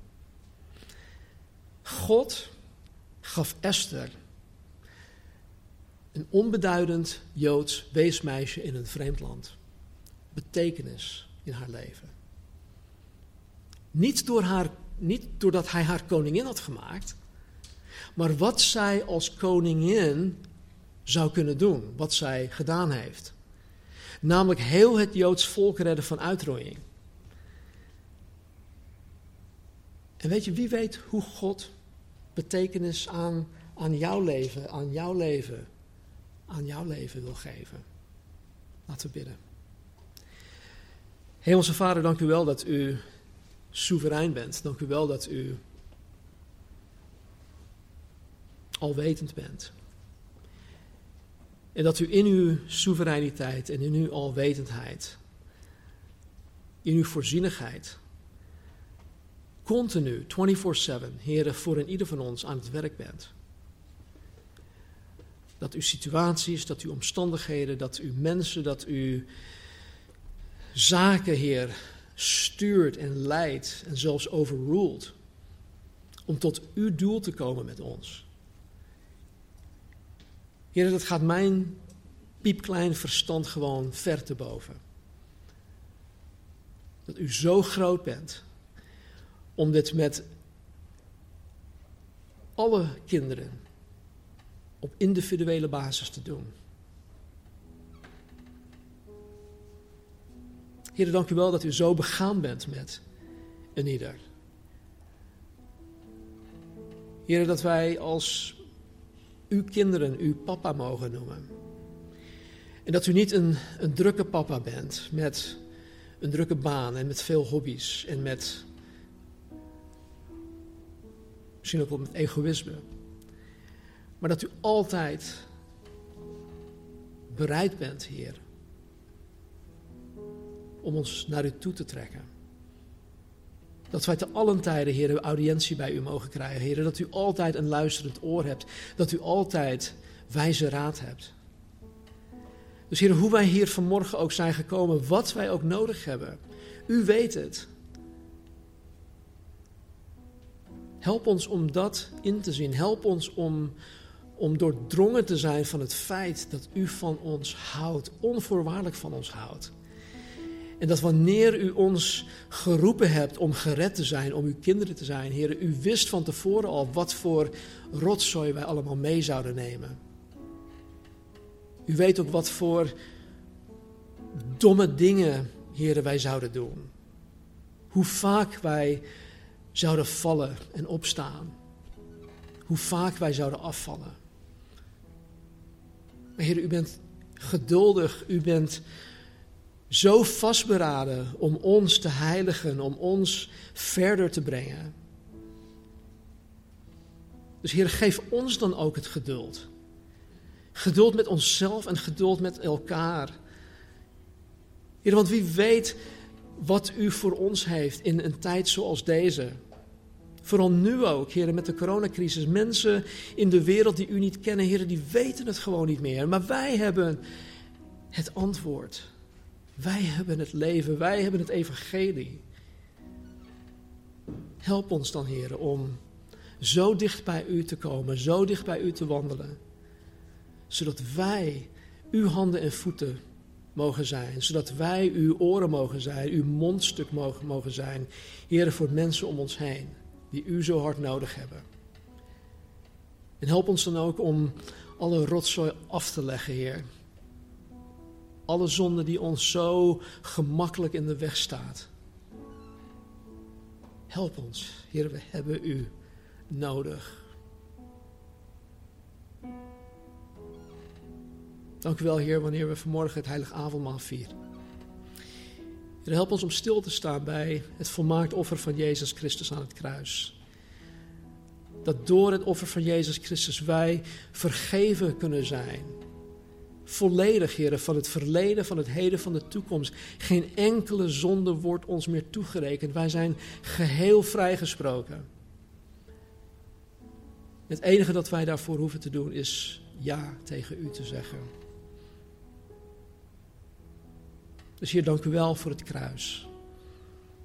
God gaf Esther, een onbeduidend Joods weesmeisje in een vreemd land, betekenis in haar leven. Niet, door haar, niet doordat hij haar koningin had gemaakt, maar wat zij als koningin zou kunnen doen, wat zij gedaan heeft. Namelijk heel het Joods volk redden van uitroeiing. En weet je, wie weet hoe God betekenis aan, aan jouw leven, aan jouw leven, aan jouw leven wil geven. Laten we bidden. Hemelse Vader, dank u wel dat u soeverein bent. Dank u wel dat u alwetend bent. En dat u in uw soevereiniteit en in uw alwetendheid, in uw voorzienigheid, continu, 24-7, Heren, voor een ieder van ons aan het werk bent. Dat uw situaties, dat uw omstandigheden, dat uw mensen, dat uw zaken, Heer, stuurt en leidt en zelfs overruled. Om tot uw doel te komen met ons. Heer, dat gaat mijn piepklein verstand gewoon ver te boven. Dat u zo groot bent om dit met alle kinderen op individuele basis te doen. Heer, dank u wel dat u zo begaan bent met een ieder. Heer, dat wij als uw kinderen uw papa mogen noemen. En dat u niet een, een drukke papa bent met een drukke baan en met veel hobby's en met misschien ook wel met egoïsme. Maar dat u altijd bereid bent, Heer, om ons naar u toe te trekken. Dat wij te allen tijden, Heer, audiëntie bij u mogen krijgen. Dat u altijd een luisterend oor hebt. Dat u altijd wijze raad hebt. Dus Heer, hoe wij hier vanmorgen ook zijn gekomen, wat wij ook nodig hebben. U weet het. Help ons om dat in te zien. Help ons om, om doordrongen te zijn van het feit dat u van ons houdt, onvoorwaardelijk van ons houdt. En dat wanneer u ons geroepen hebt om gered te zijn, om uw kinderen te zijn, Heer, u wist van tevoren al wat voor rotzooi wij allemaal mee zouden nemen. U weet ook wat voor domme dingen, Heer, wij zouden doen. Hoe vaak wij zouden vallen en opstaan. Hoe vaak wij zouden afvallen. Maar Heer, u bent geduldig, u bent zo vastberaden om ons te heiligen, om ons verder te brengen. Dus Heer, geef ons dan ook het geduld. Geduld met onszelf en geduld met elkaar. Heer, want wie weet wat u voor ons heeft in een tijd zoals deze. Vooral nu ook, heren, met de coronacrisis. Mensen in de wereld die u niet kennen, heren, die weten het gewoon niet meer. Maar wij hebben het antwoord. Wij hebben het leven, wij hebben het evangelie. Help ons dan, heren, om zo dicht bij u te komen, zo dicht bij u te wandelen. Zodat wij uw handen en voeten mogen zijn. Zodat wij uw oren mogen zijn, uw mondstuk mogen, mogen zijn. Heren, voor mensen om ons heen die u zo hard nodig hebben. En help ons dan ook om alle rotzooi af te leggen, Heer. Alle zonde die ons zo gemakkelijk in de weg staat. Help ons, Heer, we hebben u nodig. Dank u wel, Heer, wanneer we vanmorgen het heilige avondmaal vieren. Help ons om stil te staan bij het volmaakt offer van Jezus Christus aan het kruis. Dat door het offer van Jezus Christus wij vergeven kunnen zijn. Volledig, Heer, van het verleden, van het heden, van de toekomst. Geen enkele zonde wordt ons meer toegerekend. Wij zijn geheel vrijgesproken. Het enige dat wij daarvoor hoeven te doen is ja tegen u te zeggen. Dus Heer, dank u wel voor het kruis.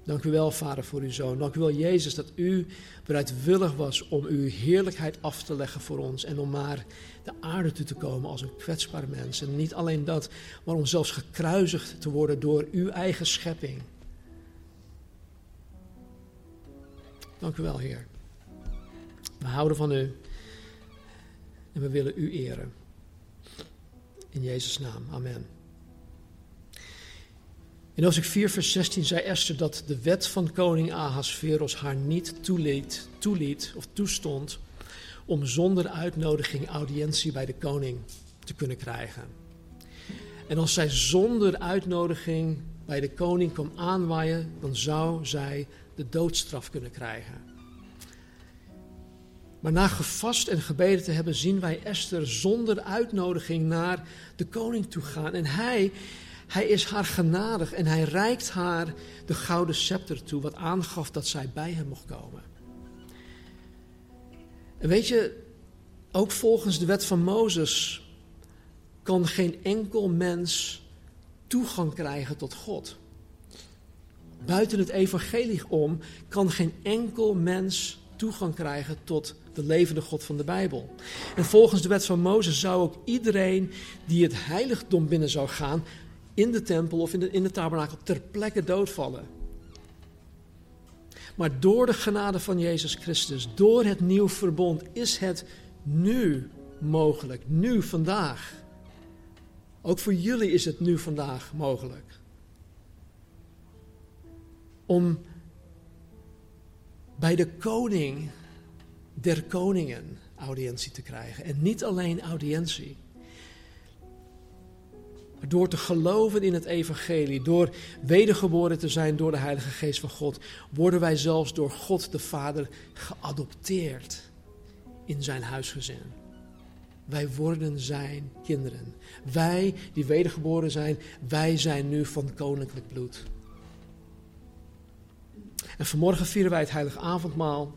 Dank u wel, Vader, voor uw zoon. Dank u wel, Jezus, dat u bereidwillig was om uw heerlijkheid af te leggen voor ons. En om maar de aarde toe te komen als een kwetsbaar mens. En niet alleen dat, maar om zelfs gekruisigd te worden door uw eigen schepping. Dank u wel, Heer. We houden van u en we willen u eren. In Jezus' naam, amen. In hoofdstuk 4, vers 16 zei Esther dat de wet van koning Ahasveros haar niet toeliet, toeliet of toestond om zonder uitnodiging audiëntie bij de koning te kunnen krijgen. En als zij zonder uitnodiging bij de koning kwam aanwaaien, dan zou zij de doodstraf kunnen krijgen. Maar na gevast en gebeden te hebben, zien wij Esther zonder uitnodiging naar de koning toe gaan. En hij, hij is haar genadig en hij reikt haar de gouden scepter toe, wat aangaf dat zij bij hem mocht komen. En weet je, ook volgens de wet van Mozes kan geen enkel mens toegang krijgen tot God. Buiten het evangelie om kan geen enkel mens toegang krijgen tot de levende God van de Bijbel. En volgens de wet van Mozes zou ook iedereen die het heiligdom binnen zou gaan, in de tempel of in de, in de tabernakel, ter plekke doodvallen. Maar door de genade van Jezus Christus, door het nieuw verbond, is het nu mogelijk. Nu, vandaag. Ook voor jullie is het nu vandaag mogelijk. Om bij de koning der koningen audiëntie te krijgen. En niet alleen audiëntie. Door te geloven in het evangelie, door wedergeboren te zijn door de Heilige Geest van God, worden wij zelfs door God de Vader geadopteerd in zijn huisgezin. Wij worden zijn kinderen. Wij die wedergeboren zijn, wij zijn nu van koninklijk bloed. En vanmorgen vieren wij het heilige avondmaal.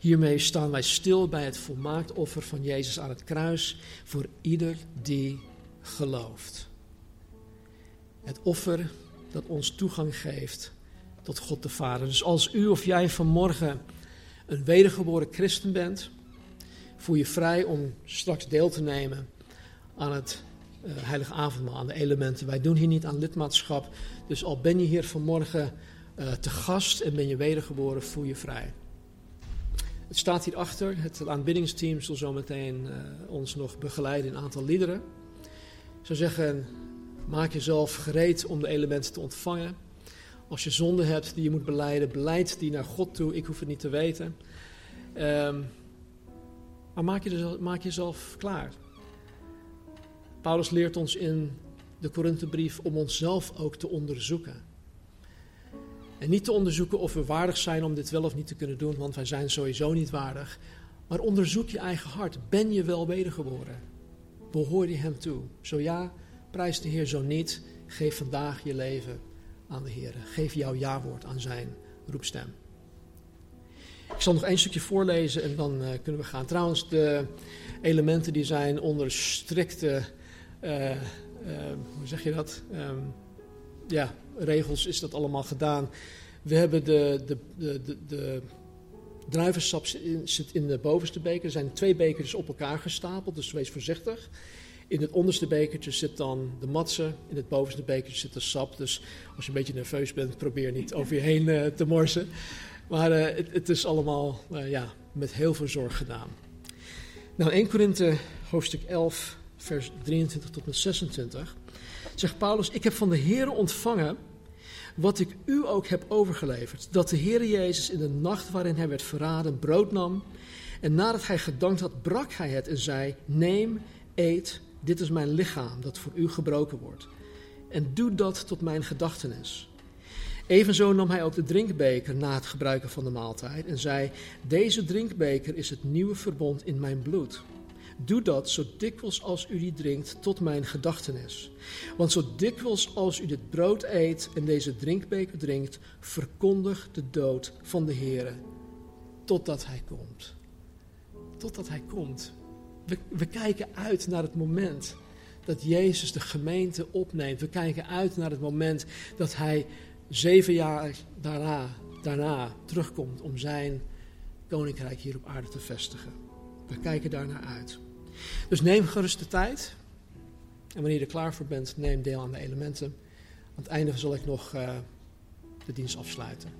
Hiermee staan wij stil bij het volmaakt offer van Jezus aan het kruis voor ieder die gelooft. Het offer dat ons toegang geeft tot God de Vader. Dus als u of jij vanmorgen een wedergeboren christen bent, voel je vrij om straks deel te nemen aan het uh, heilige avondmaal, aan de elementen. Wij doen hier niet aan lidmaatschap, dus al ben je hier vanmorgen uh, te gast en ben je wedergeboren, voel je vrij. Het staat hierachter. Het aanbiddingsteam zal zo meteen uh, ons nog begeleiden in een aantal liederen. Zou zeggen, maak jezelf gereed om de elementen te ontvangen. Als je zonde hebt die je moet beleiden, beleid die naar God toe. Ik hoef het niet te weten. Um, maar maak, je, maak jezelf klaar. Paulus leert ons in de Korinthebrief om onszelf ook te onderzoeken. En niet te onderzoeken of we waardig zijn om dit wel of niet te kunnen doen, want wij zijn sowieso niet waardig. Maar onderzoek je eigen hart. Ben je wel wedergeboren? Behoor je hem toe? Zo ja, prijs de Heer. Zo niet, geef vandaag je leven aan de Heer. Geef jouw ja-woord aan zijn roepstem. Ik zal nog één stukje voorlezen en dan uh, kunnen we gaan. Trouwens, de elementen die zijn onder strikte, uh, uh, hoe zeg je dat? Um, ja, regels is dat allemaal gedaan. We hebben de, de, de, de, druivensap zit in de bovenste beker. Er zijn twee bekertjes op elkaar gestapeld, dus wees voorzichtig. In het onderste bekertje zit dan de matse, in het bovenste bekertje zit de sap. Dus als je een beetje nerveus bent, probeer niet over je heen uh, te morsen. Maar uh, het, is allemaal uh, ja, met heel veel zorg gedaan. Nou, 1 Korinthe hoofdstuk 11, vers 23 tot met 26 zegt Paulus: Ik heb van de Heer ontvangen wat ik u ook heb overgeleverd. Dat de Heer Jezus in de nacht waarin hij werd verraden brood nam. En nadat hij gedankt had, brak hij het en zei: Neem, eet, dit is mijn lichaam dat voor u gebroken wordt. En doe dat tot mijn gedachtenis. Evenzo nam hij ook de drinkbeker na het gebruiken van de maaltijd en zei: Deze drinkbeker is het nieuwe verbond in mijn bloed. Doe dat zo dikwijls als u die drinkt tot mijn gedachtenis. Want zo dikwijls als u dit brood eet en deze drinkbeker drinkt, verkondig de dood van de Heere totdat hij komt. Totdat hij komt. We, we kijken uit naar het moment dat Jezus de gemeente opneemt. We kijken uit naar het moment dat hij zeven jaar daarna, daarna terugkomt om zijn koninkrijk hier op aarde te vestigen. We kijken daarnaar uit. Dus neem gerust de tijd. En wanneer je er klaar voor bent, neem deel aan de elementen. Aan het einde zal ik nog uh, de dienst afsluiten.